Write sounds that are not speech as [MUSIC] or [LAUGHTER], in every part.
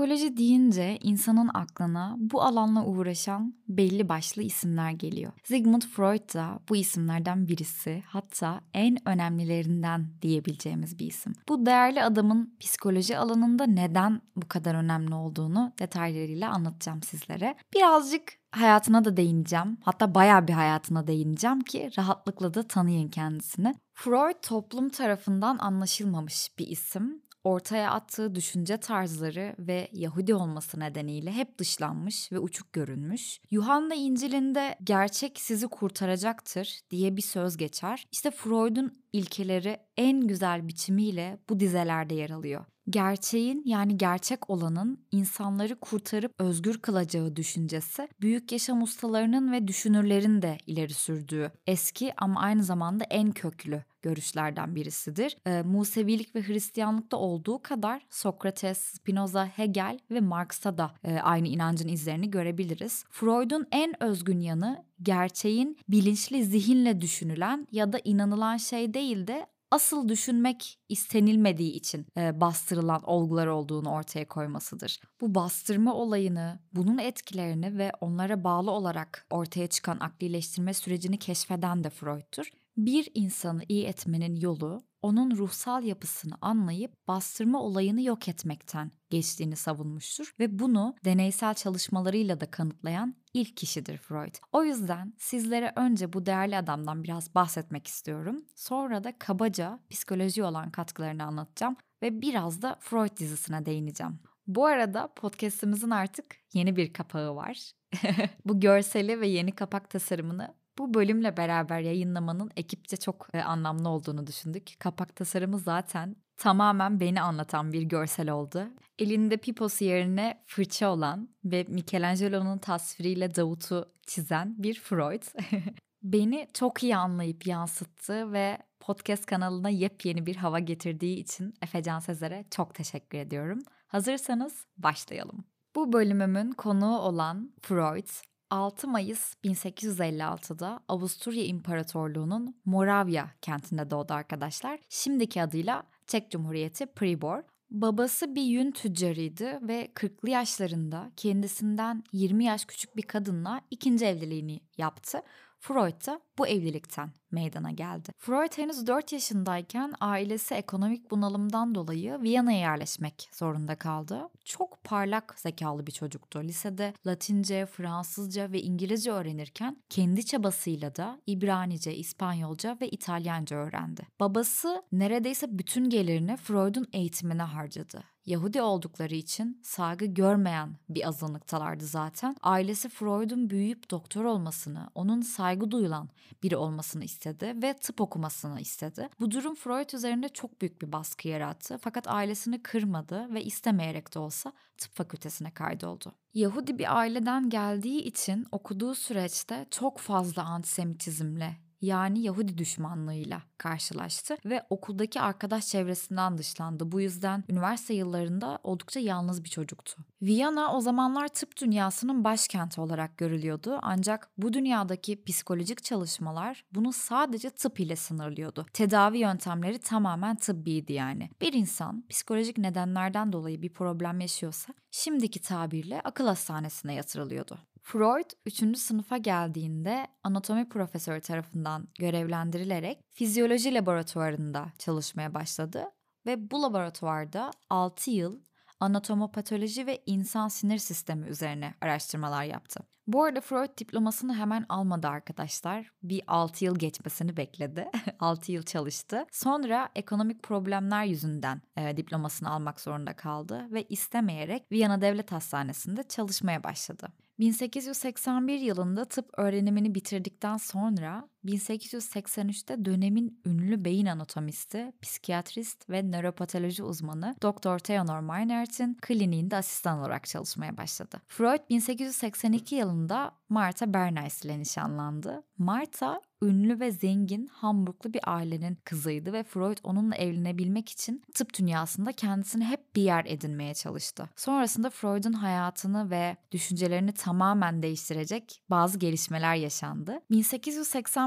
Psikoloji deyince insanın aklına bu alanla uğraşan belli başlı isimler geliyor. Sigmund Freud da bu isimlerden birisi, hatta en önemlilerinden diyebileceğimiz bir isim. Bu değerli adamın psikoloji alanında neden bu kadar önemli olduğunu detaylarıyla anlatacağım sizlere. Birazcık hayatına da değineceğim. Hatta bayağı bir hayatına değineceğim ki rahatlıkla da tanıyın kendisini. Freud toplum tarafından anlaşılmamış bir isim ortaya attığı düşünce tarzları ve Yahudi olması nedeniyle hep dışlanmış ve uçuk görünmüş. Yuhanna İncil'inde gerçek sizi kurtaracaktır diye bir söz geçer. İşte Freud'un ilkeleri en güzel biçimiyle bu dizelerde yer alıyor gerçeğin yani gerçek olanın insanları kurtarıp özgür kılacağı düşüncesi büyük yaşam ustalarının ve düşünürlerin de ileri sürdüğü eski ama aynı zamanda en köklü görüşlerden birisidir. E, Musevilik ve Hristiyanlıkta olduğu kadar Sokrates, Spinoza, Hegel ve Marx'ta da e, aynı inancın izlerini görebiliriz. Freud'un en özgün yanı gerçeğin bilinçli zihinle düşünülen ya da inanılan şey değil de asıl düşünmek istenilmediği için e, bastırılan olgular olduğunu ortaya koymasıdır. Bu bastırma olayını, bunun etkilerini ve onlara bağlı olarak ortaya çıkan aklileştirme sürecini keşfeden de Freud'tur. Bir insanı iyi etmenin yolu onun ruhsal yapısını anlayıp bastırma olayını yok etmekten geçtiğini savunmuştur ve bunu deneysel çalışmalarıyla da kanıtlayan ilk kişidir Freud. O yüzden sizlere önce bu değerli adamdan biraz bahsetmek istiyorum. Sonra da kabaca psikoloji olan katkılarını anlatacağım ve biraz da Freud dizisine değineceğim. Bu arada podcast'imizin artık yeni bir kapağı var. [LAUGHS] bu görseli ve yeni kapak tasarımını bu bölümle beraber yayınlamanın ekipçe çok e, anlamlı olduğunu düşündük. Kapak tasarımı zaten tamamen beni anlatan bir görsel oldu. Elinde piposu yerine fırça olan ve Michelangelo'nun tasviriyle Davut'u çizen bir Freud. [LAUGHS] beni çok iyi anlayıp yansıttı ve podcast kanalına yepyeni bir hava getirdiği için Efecan Sezer'e çok teşekkür ediyorum. Hazırsanız başlayalım. Bu bölümümün konuğu olan Freud, 6 Mayıs 1856'da Avusturya İmparatorluğu'nun Moravya kentinde doğdu arkadaşlar. Şimdiki adıyla Çek Cumhuriyeti Pribor. Babası bir yün tüccarıydı ve 40'lı yaşlarında kendisinden 20 yaş küçük bir kadınla ikinci evliliğini yaptı. Freud da bu evlilikten meydana geldi. Freud henüz 4 yaşındayken ailesi ekonomik bunalımdan dolayı Viyana'ya yerleşmek zorunda kaldı. Çok parlak zekalı bir çocuktu. Lisede Latince, Fransızca ve İngilizce öğrenirken kendi çabasıyla da İbranice, İspanyolca ve İtalyanca öğrendi. Babası neredeyse bütün gelirini Freud'un eğitimine harcadı. Yahudi oldukları için saygı görmeyen bir azınlıktalardı zaten. Ailesi Freud'un büyüyüp doktor olmasını, onun saygı duyulan biri olmasını istedi ve tıp okumasını istedi. Bu durum Freud üzerinde çok büyük bir baskı yarattı fakat ailesini kırmadı ve istemeyerek de olsa tıp fakültesine kaydoldu. Yahudi bir aileden geldiği için okuduğu süreçte çok fazla antisemitizmle yani Yahudi düşmanlığıyla karşılaştı ve okuldaki arkadaş çevresinden dışlandı. Bu yüzden üniversite yıllarında oldukça yalnız bir çocuktu. Viyana o zamanlar tıp dünyasının başkenti olarak görülüyordu ancak bu dünyadaki psikolojik çalışmalar bunu sadece tıp ile sınırlıyordu. Tedavi yöntemleri tamamen tıbbiydi yani. Bir insan psikolojik nedenlerden dolayı bir problem yaşıyorsa şimdiki tabirle akıl hastanesine yatırılıyordu. Freud 3. sınıfa geldiğinde anatomi profesörü tarafından görevlendirilerek fizyoloji laboratuvarında çalışmaya başladı ve bu laboratuvarda 6 yıl anatomopatoloji ve insan sinir sistemi üzerine araştırmalar yaptı. Bu arada Freud diplomasını hemen almadı arkadaşlar. Bir 6 yıl geçmesini bekledi. [LAUGHS] 6 yıl çalıştı. Sonra ekonomik problemler yüzünden e, diplomasını almak zorunda kaldı ve istemeyerek Viyana Devlet Hastanesi'nde çalışmaya başladı. 1881 yılında tıp öğrenimini bitirdikten sonra 1883'te dönemin ünlü beyin anatomisti, psikiyatrist ve nöropatoloji uzmanı Dr. Theodor Meinert'in kliniğinde asistan olarak çalışmaya başladı. Freud 1882 yılında Martha Bernays ile nişanlandı. Martha ünlü ve zengin Hamburglu bir ailenin kızıydı ve Freud onunla evlenebilmek için tıp dünyasında kendisini hep bir yer edinmeye çalıştı. Sonrasında Freud'un hayatını ve düşüncelerini tamamen değiştirecek bazı gelişmeler yaşandı.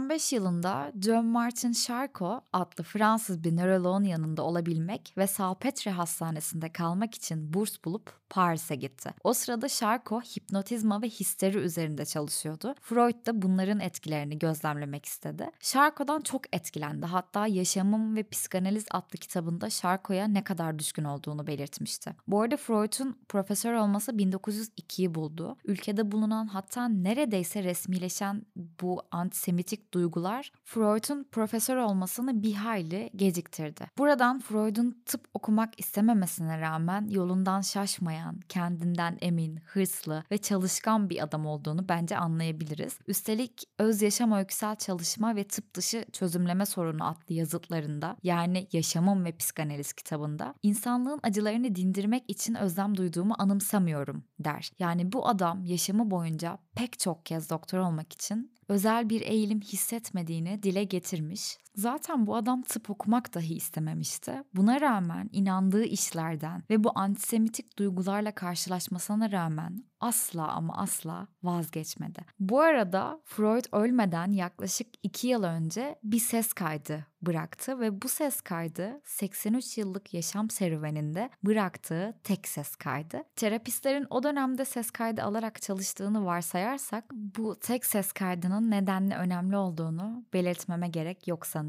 1885 yılında John Martin Charcot adlı Fransız bir nöroloğun yanında olabilmek ve Salpetre Hastanesi'nde kalmak için burs bulup Paris'e gitti. O sırada Charcot hipnotizma ve histeri üzerinde çalışıyordu. Freud da bunların etkilerini gözlemlemek istedi. Charcot'dan çok etkilendi. Hatta Yaşamım ve Psikanaliz adlı kitabında Charcot'a ne kadar düşkün olduğunu belirtmişti. Bu arada Freud'un profesör olması 1902'yi buldu. Ülkede bulunan hatta neredeyse resmileşen bu antisemitik duygular Freud'un profesör olmasını bir hayli geciktirdi. Buradan Freud'un tıp okumak istememesine rağmen yolundan şaşmayan, kendinden emin, hırslı ve çalışkan bir adam olduğunu bence anlayabiliriz. Üstelik öz yaşam öyküsel çalışma ve tıp dışı çözümleme sorunu adlı yazıtlarında yani Yaşamım ve Psikanaliz kitabında insanlığın acılarını dindirmek için özlem duyduğumu anımsamıyorum der. Yani bu adam yaşamı boyunca pek çok kez doktor olmak için özel bir eğilim hissetmediğini dile getirmiş. Zaten bu adam tıp okumak dahi istememişti. Buna rağmen inandığı işlerden ve bu antisemitik duygularla karşılaşmasına rağmen asla ama asla vazgeçmedi. Bu arada Freud ölmeden yaklaşık 2 yıl önce bir ses kaydı bıraktı ve bu ses kaydı 83 yıllık yaşam serüveninde bıraktığı tek ses kaydı. Terapistlerin o dönemde ses kaydı alarak çalıştığını varsayarsak bu tek ses kaydının nedenle önemli olduğunu belirtmeme gerek yok sanırım.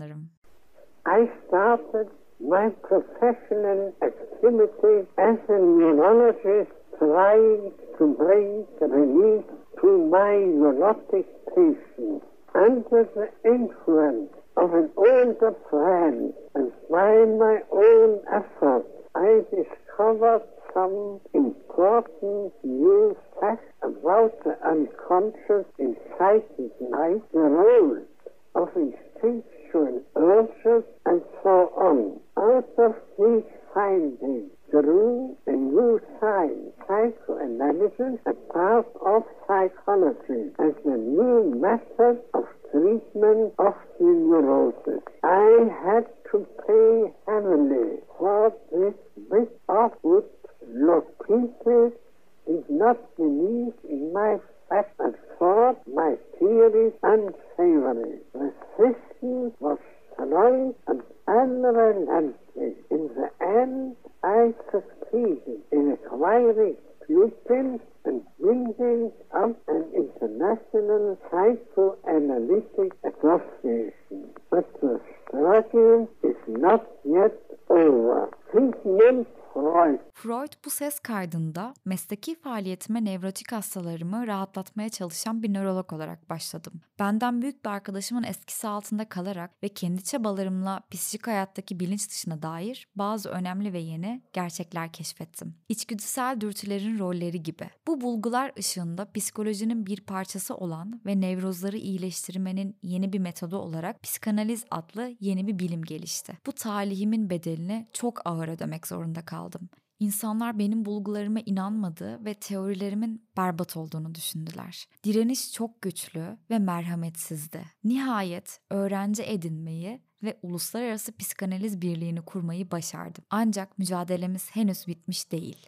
I started my professional activity as a neurologist trying to bring relief to my neurotic patients under the influence of an older friend. And by my own effort I discovered some important new facts about the unconscious in psychic life, the role of instinctual urges, and so on. Out of these findings grew a new science, psychoanalysis, a part of psychology, as a new method of treatment of the neurosis. I had to pay heavily for this which of would located did not believe in my facts and thought my theories unsavory. Resistance was strong and unrelenting. In the end, I succeeded in acquiring pupils and building up an international psychoanalytic association. But the struggle is not yet over. Freud Freud bu ses kaydında mesleki faaliyetime nevrotik hastalarımı rahatlatmaya çalışan bir nörolog olarak başladım. Benden büyük bir arkadaşımın eskisi altında kalarak ve kendi çabalarımla psikik hayattaki bilinç dışına dair bazı önemli ve yeni gerçekler keşfettim. İçgüdüsel dürtülerin rolleri gibi. Bu bulgular ışığında psikolojinin bir parçası olan ve nevrozları iyileştirmenin yeni bir metodu olarak psikanaliz adlı yeni bir bilim gelişti. Bu talihimin bedelini çok ağır ödemek zorunda kaldım. İnsanlar benim bulgularıma inanmadı ve teorilerimin berbat olduğunu düşündüler. Direniş çok güçlü ve merhametsizdi. Nihayet öğrenci edinmeyi ve uluslararası psikanaliz birliğini kurmayı başardım. Ancak mücadelemiz henüz bitmiş değil.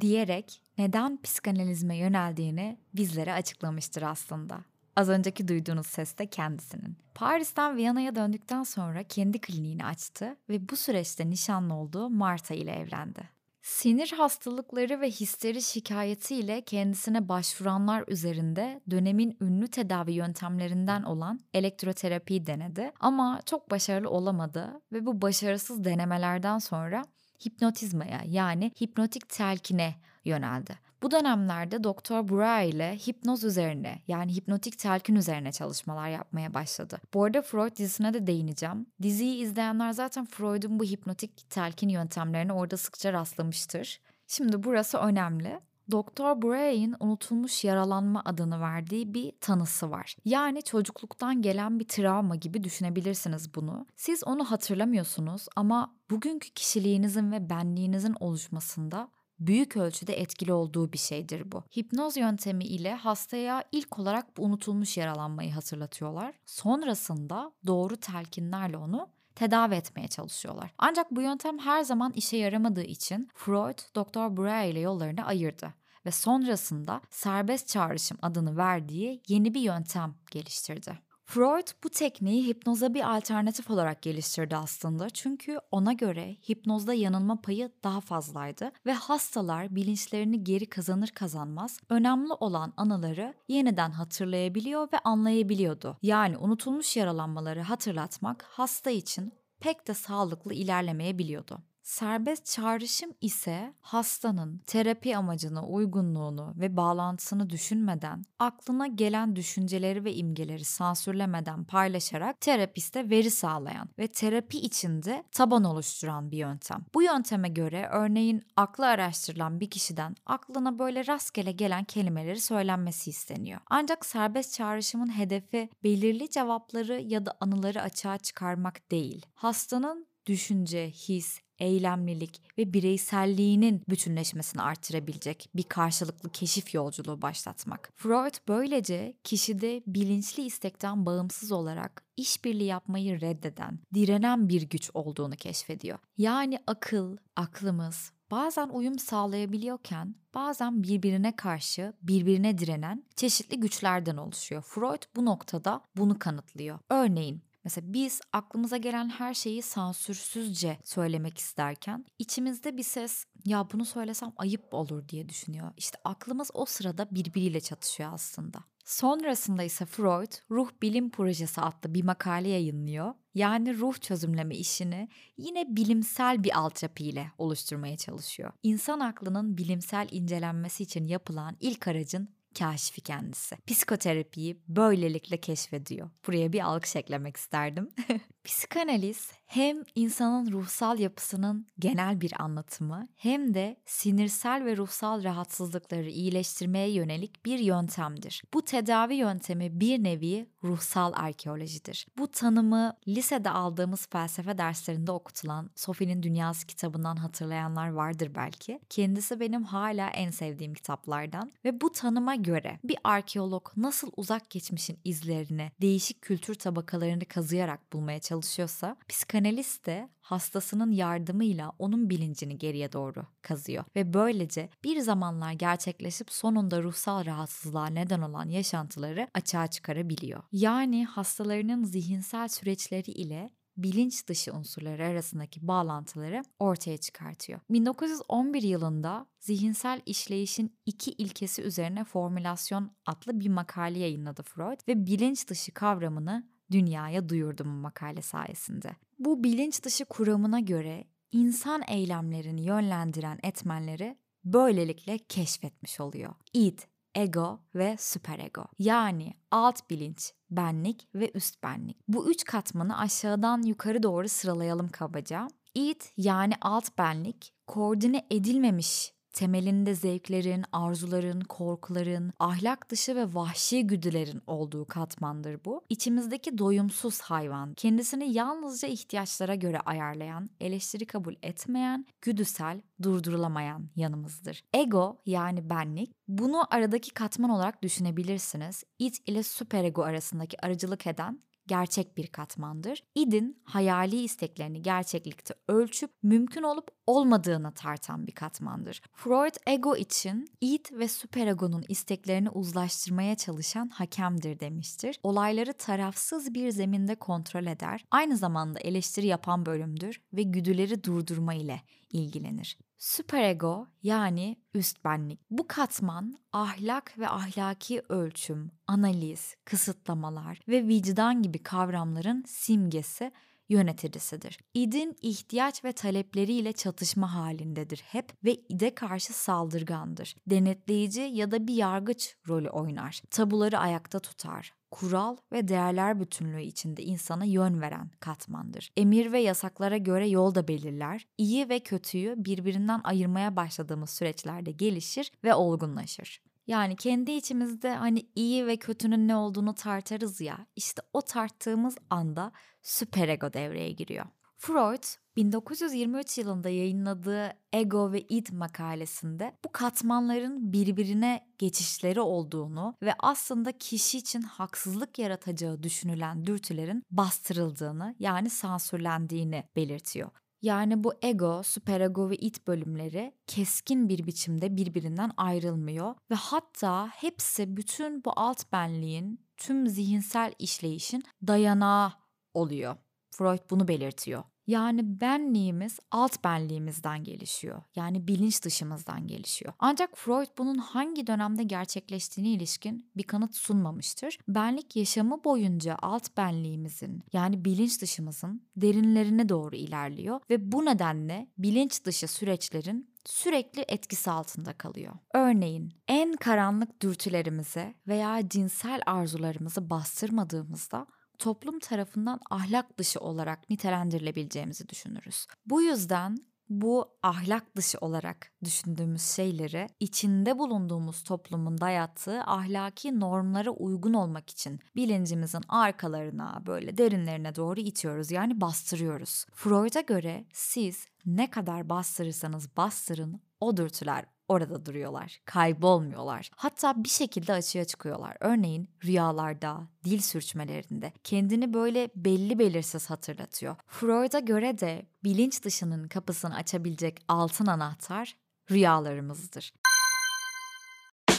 Diyerek neden psikanalizme yöneldiğini bizlere açıklamıştır aslında. Az önceki duyduğunuz ses de kendisinin. Paris'ten Viyana'ya döndükten sonra kendi kliniğini açtı ve bu süreçte nişanlı olduğu Marta ile evlendi. Sinir hastalıkları ve histeri şikayetiyle kendisine başvuranlar üzerinde dönemin ünlü tedavi yöntemlerinden olan elektroterapiyi denedi ama çok başarılı olamadı ve bu başarısız denemelerden sonra hipnotizmaya yani hipnotik telkine yöneldi. Bu dönemlerde Doktor Bura ile hipnoz üzerine yani hipnotik telkin üzerine çalışmalar yapmaya başladı. Bu arada Freud dizisine de değineceğim. Diziyi izleyenler zaten Freud'un bu hipnotik telkin yöntemlerine orada sıkça rastlamıştır. Şimdi burası önemli. Doktor Bray'in unutulmuş yaralanma adını verdiği bir tanısı var. Yani çocukluktan gelen bir travma gibi düşünebilirsiniz bunu. Siz onu hatırlamıyorsunuz ama bugünkü kişiliğinizin ve benliğinizin oluşmasında büyük ölçüde etkili olduğu bir şeydir bu. Hipnoz yöntemi ile hastaya ilk olarak bu unutulmuş yaralanmayı hatırlatıyorlar. Sonrasında doğru telkinlerle onu tedavi etmeye çalışıyorlar. Ancak bu yöntem her zaman işe yaramadığı için Freud Dr. Breuer ile yollarını ayırdı ve sonrasında serbest çağrışım adını verdiği yeni bir yöntem geliştirdi. Freud bu tekniği hipnoza bir alternatif olarak geliştirdi aslında. Çünkü ona göre hipnozda yanılma payı daha fazlaydı ve hastalar bilinçlerini geri kazanır kazanmaz önemli olan anıları yeniden hatırlayabiliyor ve anlayabiliyordu. Yani unutulmuş yaralanmaları hatırlatmak hasta için pek de sağlıklı ilerlemeyebiliyordu. Serbest çağrışım ise hastanın terapi amacına uygunluğunu ve bağlantısını düşünmeden, aklına gelen düşünceleri ve imgeleri sansürlemeden paylaşarak terapiste veri sağlayan ve terapi içinde taban oluşturan bir yöntem. Bu yönteme göre örneğin aklı araştırılan bir kişiden aklına böyle rastgele gelen kelimeleri söylenmesi isteniyor. Ancak serbest çağrışımın hedefi belirli cevapları ya da anıları açığa çıkarmak değil. Hastanın düşünce, his, eylemlilik ve bireyselliğinin bütünleşmesini artırabilecek bir karşılıklı keşif yolculuğu başlatmak. Freud böylece kişide bilinçli istekten bağımsız olarak işbirliği yapmayı reddeden, direnen bir güç olduğunu keşfediyor. Yani akıl, aklımız bazen uyum sağlayabiliyorken bazen birbirine karşı birbirine direnen çeşitli güçlerden oluşuyor. Freud bu noktada bunu kanıtlıyor. Örneğin Mesela biz aklımıza gelen her şeyi sansürsüzce söylemek isterken içimizde bir ses ya bunu söylesem ayıp olur diye düşünüyor. İşte aklımız o sırada birbiriyle çatışıyor aslında. Sonrasında ise Freud Ruh Bilim Projesi adlı bir makale yayınlıyor. Yani ruh çözümleme işini yine bilimsel bir altyapı ile oluşturmaya çalışıyor. İnsan aklının bilimsel incelenmesi için yapılan ilk aracın kaşifi kendisi. Psikoterapiyi böylelikle keşfediyor. Buraya bir alkış eklemek isterdim. [LAUGHS] Psikanaliz hem insanın ruhsal yapısının genel bir anlatımı hem de sinirsel ve ruhsal rahatsızlıkları iyileştirmeye yönelik bir yöntemdir. Bu tedavi yöntemi bir nevi ruhsal arkeolojidir. Bu tanımı lisede aldığımız felsefe derslerinde okutulan Sophie'nin Dünyası kitabından hatırlayanlar vardır belki. Kendisi benim hala en sevdiğim kitaplardan ve bu tanıma göre bir arkeolog nasıl uzak geçmişin izlerini, değişik kültür tabakalarını kazıyarak bulmaya çalışıyorsa, psikanalist de hastasının yardımıyla onun bilincini geriye doğru kazıyor ve böylece bir zamanlar gerçekleşip sonunda ruhsal rahatsızlığa neden olan yaşantıları açığa çıkarabiliyor. Yani hastalarının zihinsel süreçleri ile bilinç dışı unsurları arasındaki bağlantıları ortaya çıkartıyor. 1911 yılında zihinsel işleyişin iki ilkesi üzerine formülasyon adlı bir makale yayınladı Freud ve bilinç dışı kavramını dünyaya duyurdu bu makale sayesinde. Bu bilinç dışı kuramına göre insan eylemlerini yönlendiren etmenleri böylelikle keşfetmiş oluyor. Id, ego ve süperego. Yani alt bilinç, benlik ve üst benlik. Bu üç katmanı aşağıdan yukarı doğru sıralayalım kabaca. Id yani alt benlik koordine edilmemiş temelinde zevklerin, arzuların, korkuların, ahlak dışı ve vahşi güdülerin olduğu katmandır bu. İçimizdeki doyumsuz hayvan, kendisini yalnızca ihtiyaçlara göre ayarlayan, eleştiri kabul etmeyen, güdüsel, durdurulamayan yanımızdır. Ego yani benlik, bunu aradaki katman olarak düşünebilirsiniz. It ile süperego arasındaki aracılık eden gerçek bir katmandır. İd'in hayali isteklerini gerçeklikte ölçüp mümkün olup olmadığını tartan bir katmandır. Freud ego için id ve süperegonun isteklerini uzlaştırmaya çalışan hakemdir demiştir. Olayları tarafsız bir zeminde kontrol eder. Aynı zamanda eleştiri yapan bölümdür ve güdüleri durdurma ile ilgilenir. Süperego yani üst benlik. Bu katman ahlak ve ahlaki ölçüm, analiz, kısıtlamalar ve vicdan gibi kavramların simgesi yöneticisidir. İdin ihtiyaç ve talepleriyle çatışma halindedir hep ve ide karşı saldırgandır. Denetleyici ya da bir yargıç rolü oynar. Tabuları ayakta tutar kural ve değerler bütünlüğü içinde insana yön veren katmandır. Emir ve yasaklara göre yol da belirler. İyi ve kötüyü birbirinden ayırmaya başladığımız süreçlerde gelişir ve olgunlaşır. Yani kendi içimizde hani iyi ve kötünün ne olduğunu tartarız ya. İşte o tarttığımız anda süperego devreye giriyor. Freud 1923 yılında yayınladığı Ego ve Id makalesinde bu katmanların birbirine geçişleri olduğunu ve aslında kişi için haksızlık yaratacağı düşünülen dürtülerin bastırıldığını yani sansürlendiğini belirtiyor. Yani bu ego, süperego ve it bölümleri keskin bir biçimde birbirinden ayrılmıyor ve hatta hepsi bütün bu alt benliğin, tüm zihinsel işleyişin dayanağı oluyor. Freud bunu belirtiyor. Yani benliğimiz alt benliğimizden gelişiyor. Yani bilinç dışımızdan gelişiyor. Ancak Freud bunun hangi dönemde gerçekleştiğine ilişkin bir kanıt sunmamıştır. Benlik yaşamı boyunca alt benliğimizin yani bilinç dışımızın derinlerine doğru ilerliyor ve bu nedenle bilinç dışı süreçlerin sürekli etkisi altında kalıyor. Örneğin en karanlık dürtülerimizi veya cinsel arzularımızı bastırmadığımızda toplum tarafından ahlak dışı olarak nitelendirilebileceğimizi düşünürüz. Bu yüzden bu ahlak dışı olarak düşündüğümüz şeyleri içinde bulunduğumuz toplumun dayattığı ahlaki normlara uygun olmak için bilincimizin arkalarına böyle derinlerine doğru itiyoruz yani bastırıyoruz. Freud'a göre siz ne kadar bastırırsanız bastırın o dürtüler orada duruyorlar, kaybolmuyorlar. Hatta bir şekilde açığa çıkıyorlar. Örneğin rüyalarda, dil sürçmelerinde kendini böyle belli belirsiz hatırlatıyor. Freud'a göre de bilinç dışının kapısını açabilecek altın anahtar rüyalarımızdır.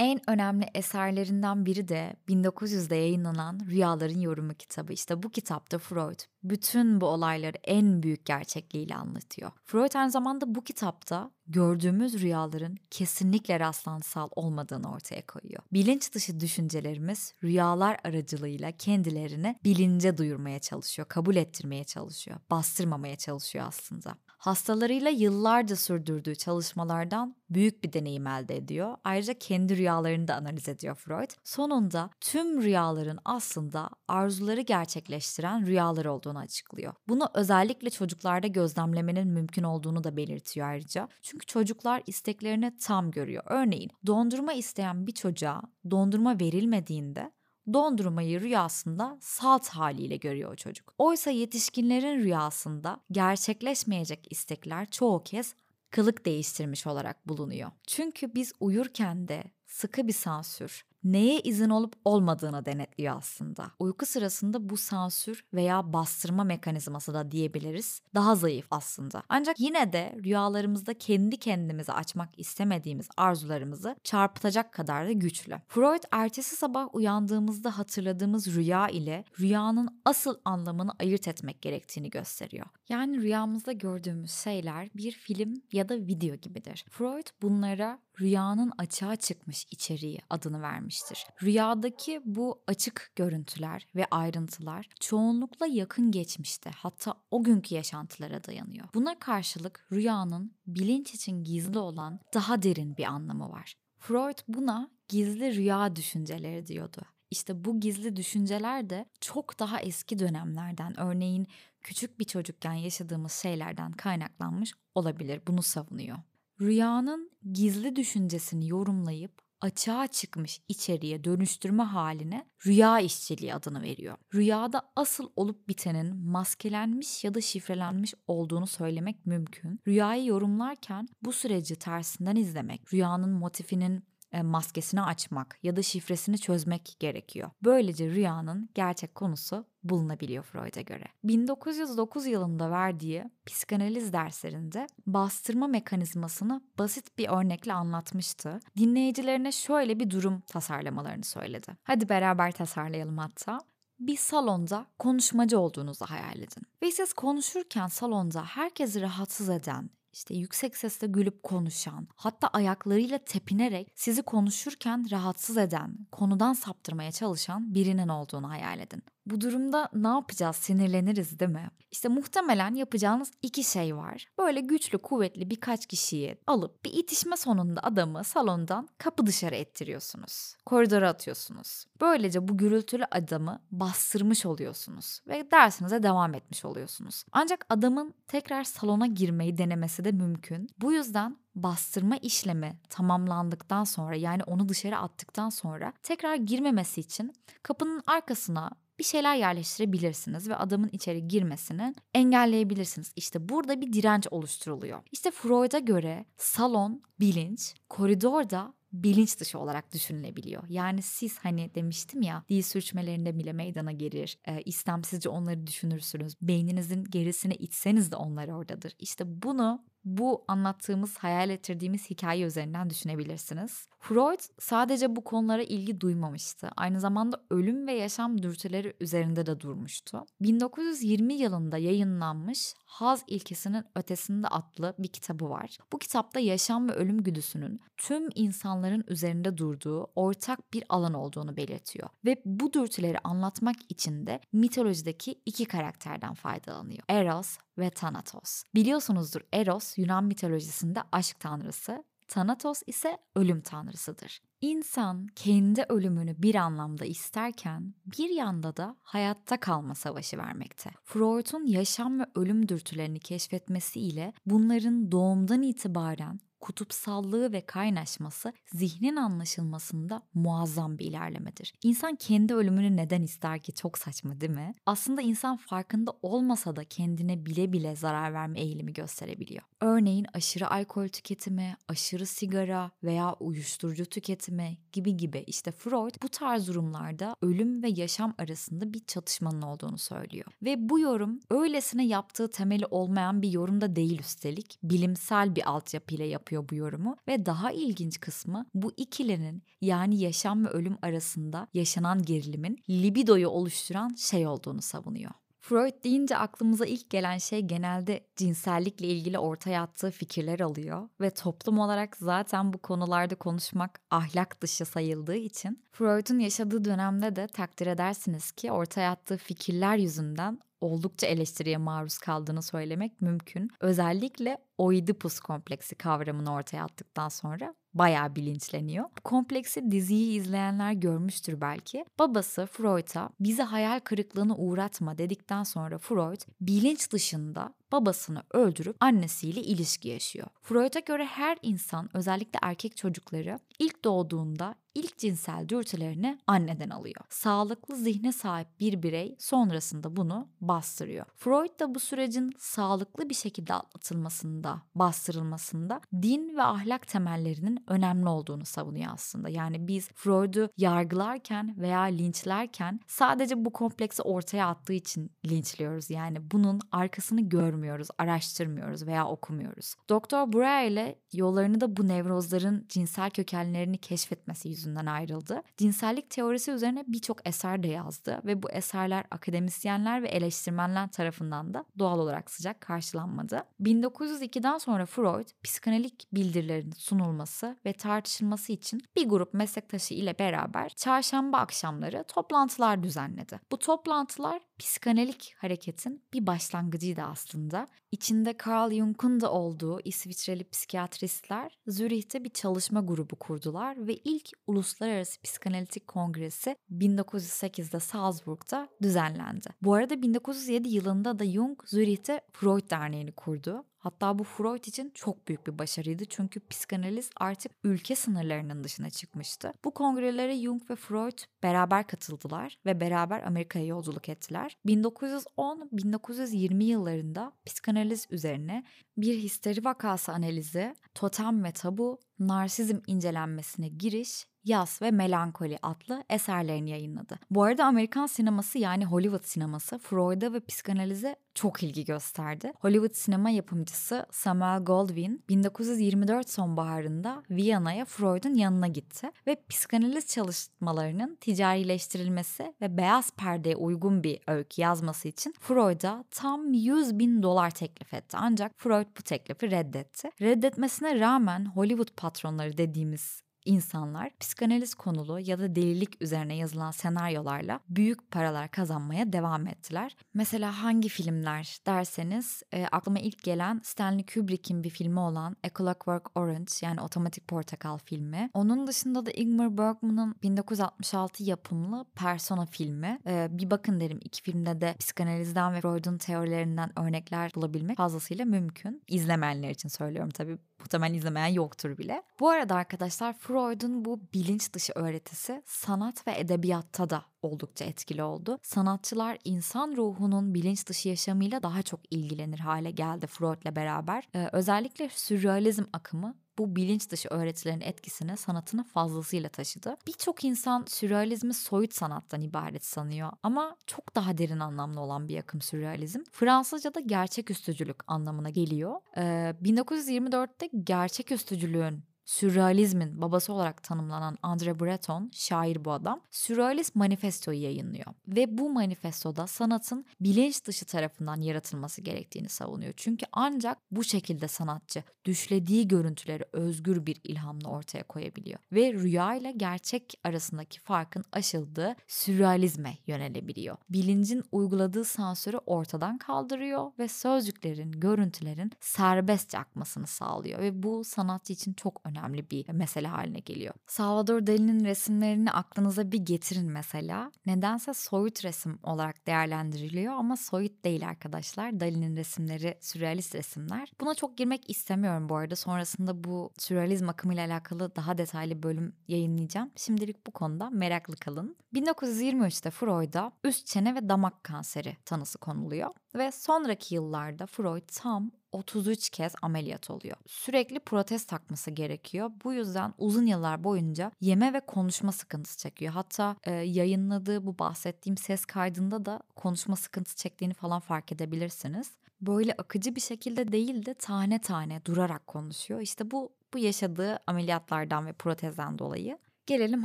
En önemli eserlerinden biri de 1900'de yayınlanan Rüyaların Yorumu kitabı. İşte bu kitapta Freud bütün bu olayları en büyük gerçekliğiyle anlatıyor. Freud aynı zamanda bu kitapta gördüğümüz rüyaların kesinlikle rastlantısal olmadığını ortaya koyuyor. Bilinç dışı düşüncelerimiz rüyalar aracılığıyla kendilerini bilince duyurmaya çalışıyor, kabul ettirmeye çalışıyor, bastırmamaya çalışıyor aslında. Hastalarıyla yıllarca sürdürdüğü çalışmalardan büyük bir deneyim elde ediyor. Ayrıca kendi rüyalarını da analiz ediyor Freud. Sonunda tüm rüyaların aslında arzuları gerçekleştiren rüyalar olduğunu açıklıyor. Bunu özellikle çocuklarda gözlemlemenin mümkün olduğunu da belirtiyor ayrıca. Çünkü çocuklar isteklerini tam görüyor. Örneğin dondurma isteyen bir çocuğa dondurma verilmediğinde dondurmayı rüyasında salt haliyle görüyor çocuk. Oysa yetişkinlerin rüyasında gerçekleşmeyecek istekler çoğu kez kılık değiştirmiş olarak bulunuyor. Çünkü biz uyurken de sıkı bir sansür, neye izin olup olmadığını denetliyor aslında. Uyku sırasında bu sansür veya bastırma mekanizması da diyebiliriz. Daha zayıf aslında. Ancak yine de rüyalarımızda kendi kendimize açmak istemediğimiz arzularımızı çarpıtacak kadar da güçlü. Freud ertesi sabah uyandığımızda hatırladığımız rüya ile rüyanın asıl anlamını ayırt etmek gerektiğini gösteriyor. Yani rüyamızda gördüğümüz şeyler bir film ya da video gibidir. Freud bunlara rüyanın açığa çıkmış içeriği adını vermiştir. Rüyadaki bu açık görüntüler ve ayrıntılar çoğunlukla yakın geçmişte hatta o günkü yaşantılara dayanıyor. Buna karşılık rüyanın bilinç için gizli olan daha derin bir anlamı var. Freud buna gizli rüya düşünceleri diyordu. İşte bu gizli düşünceler de çok daha eski dönemlerden örneğin küçük bir çocukken yaşadığımız şeylerden kaynaklanmış olabilir. Bunu savunuyor rüyanın gizli düşüncesini yorumlayıp açığa çıkmış içeriye dönüştürme haline rüya işçiliği adını veriyor. Rüyada asıl olup bitenin maskelenmiş ya da şifrelenmiş olduğunu söylemek mümkün. Rüyayı yorumlarken bu süreci tersinden izlemek, rüyanın motifinin maskesini açmak ya da şifresini çözmek gerekiyor. Böylece rüyanın gerçek konusu bulunabiliyor Freud'a göre. 1909 yılında verdiği psikanaliz derslerinde bastırma mekanizmasını basit bir örnekle anlatmıştı. Dinleyicilerine şöyle bir durum tasarlamalarını söyledi. Hadi beraber tasarlayalım hatta bir salonda konuşmacı olduğunuzu hayal edin. Ve siz konuşurken salonda herkesi rahatsız eden işte yüksek sesle gülüp konuşan, hatta ayaklarıyla tepinerek sizi konuşurken rahatsız eden, konudan saptırmaya çalışan birinin olduğunu hayal edin. Bu durumda ne yapacağız? Sinirleniriz değil mi? İşte muhtemelen yapacağınız iki şey var. Böyle güçlü, kuvvetli birkaç kişiyi alıp bir itişme sonunda adamı salondan kapı dışarı ettiriyorsunuz. Koridora atıyorsunuz. Böylece bu gürültülü adamı bastırmış oluyorsunuz ve dersinize devam etmiş oluyorsunuz. Ancak adamın tekrar salona girmeyi denemesi de mümkün. Bu yüzden bastırma işlemi tamamlandıktan sonra yani onu dışarı attıktan sonra tekrar girmemesi için kapının arkasına bir şeyler yerleştirebilirsiniz ve adamın içeri girmesini engelleyebilirsiniz. İşte burada bir direnç oluşturuluyor. İşte Freud'a göre salon bilinç, koridorda bilinç dışı olarak düşünülebiliyor. Yani siz hani demiştim ya dil sürçmelerinde bile meydana gelir. E, istemsizce onları düşünürsünüz. Beyninizin gerisine itseniz de onlar oradadır. İşte bunu bu anlattığımız, hayal ettirdiğimiz hikaye üzerinden düşünebilirsiniz. Freud sadece bu konulara ilgi duymamıştı. Aynı zamanda ölüm ve yaşam dürtüleri üzerinde de durmuştu. 1920 yılında yayınlanmış Haz İlkesinin Ötesinde adlı bir kitabı var. Bu kitapta yaşam ve ölüm güdüsünün tüm insanların üzerinde durduğu ortak bir alan olduğunu belirtiyor. Ve bu dürtüleri anlatmak için de mitolojideki iki karakterden faydalanıyor. Eros ve Thanatos. Biliyorsunuzdur Eros Yunan mitolojisinde aşk tanrısı, Thanatos ise ölüm tanrısıdır. İnsan kendi ölümünü bir anlamda isterken bir yanda da hayatta kalma savaşı vermekte. Freud'un yaşam ve ölüm dürtülerini keşfetmesiyle bunların doğumdan itibaren kutupsallığı ve kaynaşması zihnin anlaşılmasında muazzam bir ilerlemedir. İnsan kendi ölümünü neden ister ki çok saçma değil mi? Aslında insan farkında olmasa da kendine bile bile zarar verme eğilimi gösterebiliyor. Örneğin aşırı alkol tüketimi, aşırı sigara veya uyuşturucu tüketimi gibi gibi işte Freud bu tarz durumlarda ölüm ve yaşam arasında bir çatışmanın olduğunu söylüyor. Ve bu yorum öylesine yaptığı temeli olmayan bir yorum da değil üstelik bilimsel bir altyapıyla yapıyor yapıyor bu yorumu ve daha ilginç kısmı bu ikilinin yani yaşam ve ölüm arasında yaşanan gerilimin libidoyu oluşturan şey olduğunu savunuyor. Freud deyince aklımıza ilk gelen şey genelde cinsellikle ilgili ortaya attığı fikirler alıyor ve toplum olarak zaten bu konularda konuşmak ahlak dışı sayıldığı için Freud'un yaşadığı dönemde de takdir edersiniz ki ortaya attığı fikirler yüzünden oldukça eleştiriye maruz kaldığını söylemek mümkün. Özellikle Oidipus kompleksi kavramını ortaya attıktan sonra bayağı bilinçleniyor. Kompleksi diziyi izleyenler görmüştür belki. Babası Freud'a bizi hayal kırıklığına uğratma dedikten sonra Freud bilinç dışında babasını öldürüp annesiyle ilişki yaşıyor. Freud'a göre her insan özellikle erkek çocukları ilk doğduğunda ilk cinsel dürtülerini anneden alıyor. Sağlıklı zihne sahip bir birey sonrasında bunu bastırıyor. Freud da bu sürecin sağlıklı bir şekilde atlatılmasında, bastırılmasında din ve ahlak temellerinin önemli olduğunu savunuyor aslında. Yani biz Freud'u yargılarken veya linçlerken sadece bu kompleksi ortaya attığı için linçliyoruz. Yani bunun arkasını görmüyoruz, araştırmıyoruz veya okumuyoruz. Doktor Breyer ile yollarını da bu nevrozların cinsel kökenlerini keşfetmesi yüzünden ayrıldı. Cinsellik teorisi üzerine birçok eser de yazdı ve bu eserler akademisyenler ve eleştirmenler tarafından da doğal olarak sıcak karşılanmadı. 1902'den sonra Freud psikanalik bildirilerin sunulması ve tartışılması için bir grup meslektaşı ile beraber çarşamba akşamları toplantılar düzenledi. Bu toplantılar psikanalik hareketin bir başlangıcıydı aslında. İçinde Carl Jung'un da olduğu İsviçreli psikiyatristler Zürih'te bir çalışma grubu kurdular ve ilk Uluslararası Psikanalitik Kongresi 1908'de Salzburg'da düzenlendi. Bu arada 1907 yılında da Jung Zürih'te Freud Derneği'ni kurdu. Hatta bu Freud için çok büyük bir başarıydı çünkü psikanaliz artık ülke sınırlarının dışına çıkmıştı. Bu kongrelere Jung ve Freud beraber katıldılar ve beraber Amerika'ya yolculuk ettiler. 1910-1920 yıllarında psikanaliz üzerine bir histeri vakası analizi, totem ve tabu, narsizm incelenmesine giriş Yas ve Melankoli adlı eserlerini yayınladı. Bu arada Amerikan sineması yani Hollywood sineması Freud'a ve psikanalize çok ilgi gösterdi. Hollywood sinema yapımcısı Samuel Goldwyn 1924 sonbaharında Viyana'ya Freud'un yanına gitti ve psikanaliz çalışmalarının ticarileştirilmesi ve beyaz perdeye uygun bir öykü yazması için Freud'a tam 100 bin dolar teklif etti. Ancak Freud bu teklifi reddetti. Reddetmesine rağmen Hollywood patronları dediğimiz insanlar psikanaliz konulu ya da delilik üzerine yazılan senaryolarla büyük paralar kazanmaya devam ettiler. Mesela hangi filmler derseniz e, aklıma ilk gelen Stanley Kubrick'in bir filmi olan A Clockwork Orange yani Otomatik Portakal filmi. Onun dışında da Ingmar Bergman'ın 1966 yapımlı Persona filmi. E, bir bakın derim iki filmde de psikanalizden ve Freud'un teorilerinden örnekler bulabilmek fazlasıyla mümkün. İzlemeyenler için söylüyorum tabii. Muhtemelen izlemeyen yoktur bile. Bu arada arkadaşlar Freud'un bu bilinç dışı öğretisi sanat ve edebiyatta da oldukça etkili oldu. Sanatçılar insan ruhunun bilinç dışı yaşamıyla daha çok ilgilenir hale geldi Freud'la beraber. Ee, özellikle sürrealizm akımı bu bilinç dışı öğretilerin etkisini sanatına fazlasıyla taşıdı. Birçok insan sürrealizmi soyut sanattan ibaret sanıyor ama çok daha derin anlamlı olan bir akım sürrealizm. Fransızca'da gerçeküstücülük anlamına geliyor. Ee, 1924'te gerçeküstücülüğün sürrealizmin babası olarak tanımlanan André Breton, şair bu adam, Sürrealist Manifesto'yu yayınlıyor. Ve bu manifestoda sanatın bilinç dışı tarafından yaratılması gerektiğini savunuyor. Çünkü ancak bu şekilde sanatçı düşlediği görüntüleri özgür bir ilhamla ortaya koyabiliyor. Ve rüya ile gerçek arasındaki farkın aşıldığı sürrealizme yönelebiliyor. Bilincin uyguladığı sansürü ortadan kaldırıyor ve sözcüklerin, görüntülerin serbestçe akmasını sağlıyor. Ve bu sanatçı için çok önemli önemli bir mesele haline geliyor. Salvador Dali'nin resimlerini aklınıza bir getirin mesela. Nedense soyut resim olarak değerlendiriliyor ama soyut değil arkadaşlar. Dali'nin resimleri sürrealist resimler. Buna çok girmek istemiyorum bu arada. Sonrasında bu sürrealizm akımıyla alakalı daha detaylı bölüm yayınlayacağım. Şimdilik bu konuda meraklı kalın. 1923'te Freud'a üst çene ve damak kanseri tanısı konuluyor ve sonraki yıllarda Freud tam 33 kez ameliyat oluyor. Sürekli protez takması gerekiyor. Bu yüzden uzun yıllar boyunca yeme ve konuşma sıkıntısı çekiyor. Hatta e, yayınladığı bu bahsettiğim ses kaydında da konuşma sıkıntısı çektiğini falan fark edebilirsiniz. Böyle akıcı bir şekilde değil de tane tane durarak konuşuyor. İşte bu bu yaşadığı ameliyatlardan ve protezden dolayı Gelelim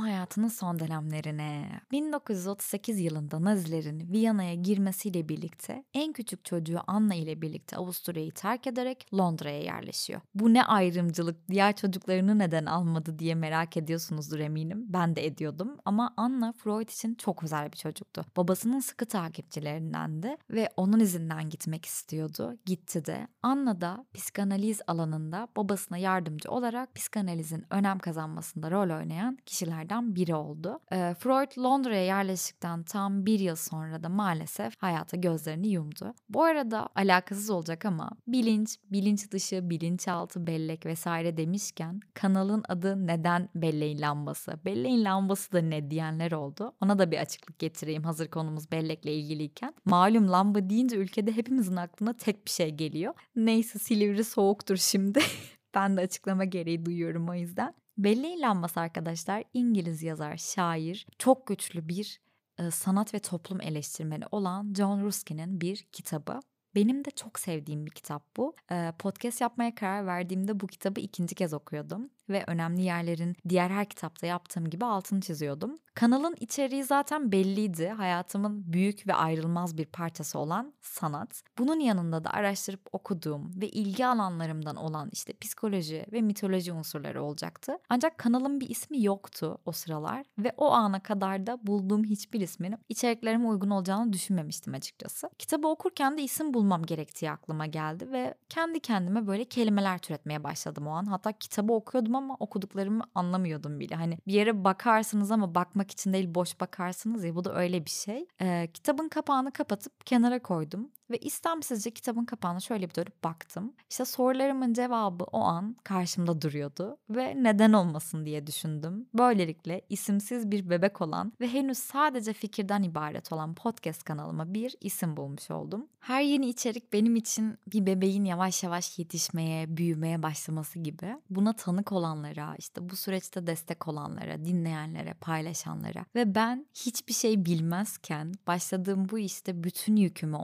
hayatının son dönemlerine. 1938 yılında Nazilerin Viyana'ya girmesiyle birlikte en küçük çocuğu Anna ile birlikte Avusturya'yı terk ederek Londra'ya yerleşiyor. Bu ne ayrımcılık, diğer çocuklarını neden almadı diye merak ediyorsunuzdur eminim. Ben de ediyordum ama Anna Freud için çok özel bir çocuktu. Babasının sıkı takipçilerindendi ve onun izinden gitmek istiyordu. Gitti de. Anna da psikanaliz alanında babasına yardımcı olarak psikanalizin önem kazanmasında rol oynayan kişi kişilerden biri oldu. E, Freud Londra'ya yerleştikten tam bir yıl sonra da maalesef hayata gözlerini yumdu. Bu arada alakasız olacak ama bilinç, bilinç dışı, bilinçaltı, bellek vesaire demişken kanalın adı neden belleğin lambası? Belleğin lambası da ne diyenler oldu. Ona da bir açıklık getireyim hazır konumuz bellekle ilgiliyken. Malum lamba deyince ülkede hepimizin aklına tek bir şey geliyor. Neyse Silivri soğuktur şimdi. [LAUGHS] ben de açıklama gereği duyuyorum o yüzden. Belleğin Lambası arkadaşlar İngiliz yazar, şair, çok güçlü bir e, sanat ve toplum eleştirmeni olan John Ruskin'in bir kitabı. Benim de çok sevdiğim bir kitap bu. E, podcast yapmaya karar verdiğimde bu kitabı ikinci kez okuyordum ve önemli yerlerin diğer her kitapta yaptığım gibi altını çiziyordum. Kanalın içeriği zaten belliydi. Hayatımın büyük ve ayrılmaz bir parçası olan sanat. Bunun yanında da araştırıp okuduğum ve ilgi alanlarımdan olan işte psikoloji ve mitoloji unsurları olacaktı. Ancak kanalın bir ismi yoktu o sıralar ve o ana kadar da bulduğum hiçbir ismin içeriklerime uygun olacağını düşünmemiştim açıkçası. Kitabı okurken de isim bulmam gerektiği aklıma geldi ve kendi kendime böyle kelimeler türetmeye başladım o an. Hatta kitabı okuyordum ama okuduklarımı anlamıyordum bile. Hani bir yere bakarsınız ama bakmak için değil boş bakarsınız ya bu da öyle bir şey. Ee, kitabın kapağını kapatıp kenara koydum ve istemsizce kitabın kapağına şöyle bir dönüp baktım. İşte sorularımın cevabı o an karşımda duruyordu ve neden olmasın diye düşündüm. Böylelikle isimsiz bir bebek olan ve henüz sadece fikirden ibaret olan podcast kanalıma bir isim bulmuş oldum. Her yeni içerik benim için bir bebeğin yavaş yavaş yetişmeye, büyümeye başlaması gibi. Buna tanık olanlara, işte bu süreçte destek olanlara, dinleyenlere, paylaşanlara ve ben hiçbir şey bilmezken başladığım bu işte bütün yükümü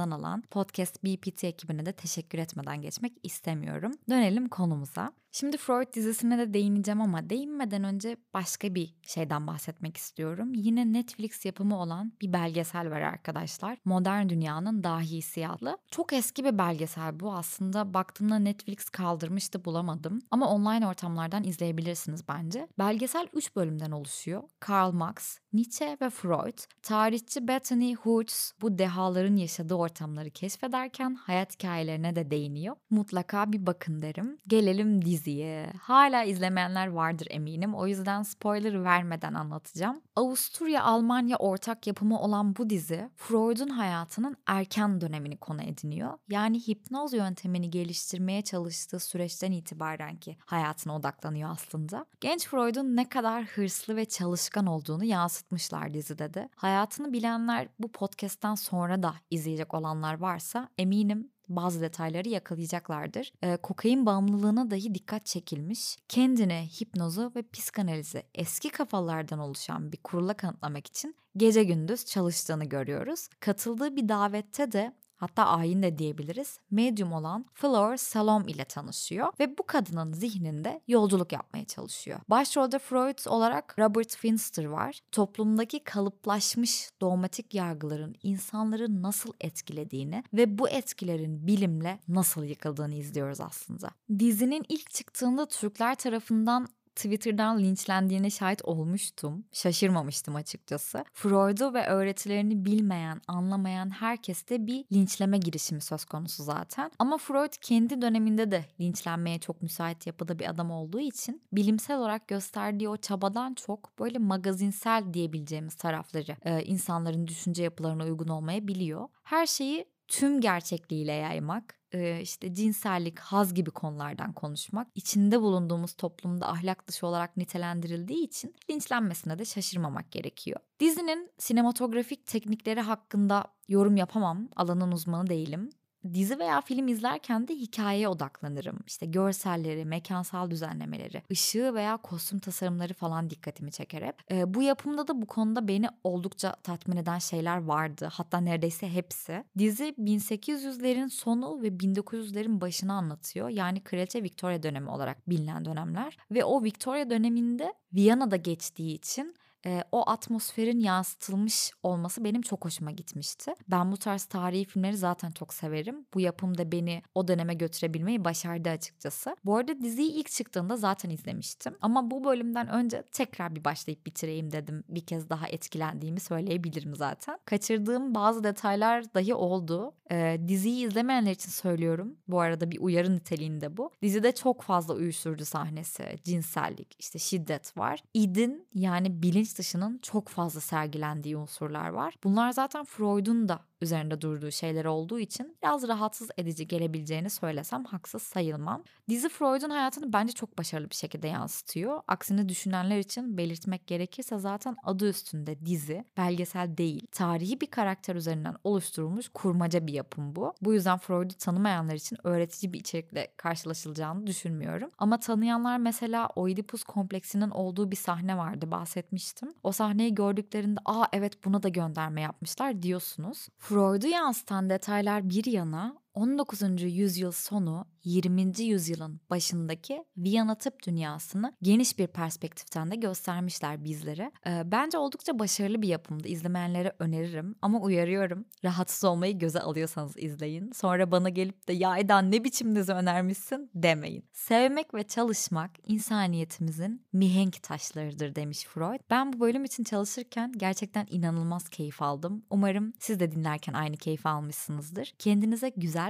omuzlarımdan alan Podcast BPT ekibine de teşekkür etmeden geçmek istemiyorum. Dönelim konumuza. Şimdi Freud dizisine de değineceğim ama değinmeden önce başka bir şeyden bahsetmek istiyorum. Yine Netflix yapımı olan bir belgesel var arkadaşlar. Modern Dünyanın Dahisi adlı. Çok eski bir belgesel bu aslında. Baktığımda Netflix kaldırmıştı bulamadım. Ama online ortamlardan izleyebilirsiniz bence. Belgesel 3 bölümden oluşuyor. Karl Marx, Nietzsche ve Freud. Tarihçi Bethany Hoots bu dehaların yaşadığı ortamları keşfederken hayat hikayelerine de değiniyor. Mutlaka bir bakın derim. Gelelim dizi diziyi. Hala izlemeyenler vardır eminim. O yüzden spoiler vermeden anlatacağım. Avusturya-Almanya ortak yapımı olan bu dizi Freud'un hayatının erken dönemini konu ediniyor. Yani hipnoz yöntemini geliştirmeye çalıştığı süreçten itibaren ki hayatına odaklanıyor aslında. Genç Freud'un ne kadar hırslı ve çalışkan olduğunu yansıtmışlar dizide de. Hayatını bilenler bu podcast'ten sonra da izleyecek olanlar varsa eminim bazı detayları yakalayacaklardır. E, kokain bağımlılığına dahi dikkat çekilmiş. Kendine hipnozu ve psikanalizi eski kafalardan oluşan bir kurula kanıtlamak için gece gündüz çalıştığını görüyoruz. Katıldığı bir davette de hatta ayin de diyebiliriz, medyum olan Flor Salom ile tanışıyor ve bu kadının zihninde yolculuk yapmaya çalışıyor. Başrolde Freud olarak Robert Finster var. Toplumdaki kalıplaşmış dogmatik yargıların insanları nasıl etkilediğini ve bu etkilerin bilimle nasıl yıkıldığını izliyoruz aslında. Dizinin ilk çıktığında Türkler tarafından Twitter'dan linçlendiğine şahit olmuştum. Şaşırmamıştım açıkçası. Freud'u ve öğretilerini bilmeyen, anlamayan herkeste bir linçleme girişimi söz konusu zaten. Ama Freud kendi döneminde de linçlenmeye çok müsait yapıda bir adam olduğu için bilimsel olarak gösterdiği o çabadan çok böyle magazinsel diyebileceğimiz tarafları e, insanların düşünce yapılarına uygun olmayabiliyor. Her şeyi tüm gerçekliğiyle yaymak, işte cinsellik, haz gibi konulardan konuşmak içinde bulunduğumuz toplumda ahlak dışı olarak nitelendirildiği için linçlenmesine de şaşırmamak gerekiyor. Dizinin sinematografik teknikleri hakkında yorum yapamam. Alanın uzmanı değilim dizi veya film izlerken de hikayeye odaklanırım. İşte görselleri, mekansal düzenlemeleri, ışığı veya kostüm tasarımları falan dikkatimi çeker hep. E, bu yapımda da bu konuda beni oldukça tatmin eden şeyler vardı. Hatta neredeyse hepsi. Dizi 1800'lerin sonu ve 1900'lerin başını anlatıyor. Yani Kraliçe Victoria dönemi olarak bilinen dönemler. Ve o Victoria döneminde Viyana'da geçtiği için e, o atmosferin yansıtılmış olması benim çok hoşuma gitmişti. Ben bu tarz tarihi filmleri zaten çok severim. Bu yapım da beni o döneme götürebilmeyi başardı açıkçası. Bu arada diziyi ilk çıktığında zaten izlemiştim. Ama bu bölümden önce tekrar bir başlayıp bitireyim dedim. Bir kez daha etkilendiğimi söyleyebilirim zaten. Kaçırdığım bazı detaylar dahi oldu. E, diziyi izlemeyenler için söylüyorum. Bu arada bir uyarı niteliğinde bu. Dizide çok fazla uyuşturucu sahnesi, cinsellik, işte şiddet var. İdin yani bilinç bilinç dışının çok fazla sergilendiği unsurlar var. Bunlar zaten Freud'un da üzerinde durduğu şeyler olduğu için biraz rahatsız edici gelebileceğini söylesem haksız sayılmam. Dizi Freud'un hayatını bence çok başarılı bir şekilde yansıtıyor. Aksini düşünenler için belirtmek gerekirse zaten adı üstünde dizi, belgesel değil. Tarihi bir karakter üzerinden oluşturulmuş kurmaca bir yapım bu. Bu yüzden Freud'u tanımayanlar için öğretici bir içerikle karşılaşılacağını düşünmüyorum. Ama tanıyanlar mesela Oedipus kompleksinin olduğu bir sahne vardı bahsetmiştim. O sahneyi gördüklerinde aa evet buna da gönderme yapmışlar diyorsunuz. Freud'u yansıtan detaylar bir yana 19. yüzyıl sonu 20. yüzyılın başındaki Viyana tıp dünyasını geniş bir perspektiften de göstermişler bizlere. Ee, bence oldukça başarılı bir yapımdı. İzlemeyenlere öneririm ama uyarıyorum. Rahatsız olmayı göze alıyorsanız izleyin. Sonra bana gelip de ya Eden ne biçim dizi önermişsin demeyin. Sevmek ve çalışmak insaniyetimizin mihenk taşlarıdır demiş Freud. Ben bu bölüm için çalışırken gerçekten inanılmaz keyif aldım. Umarım siz de dinlerken aynı keyif almışsınızdır. Kendinize güzel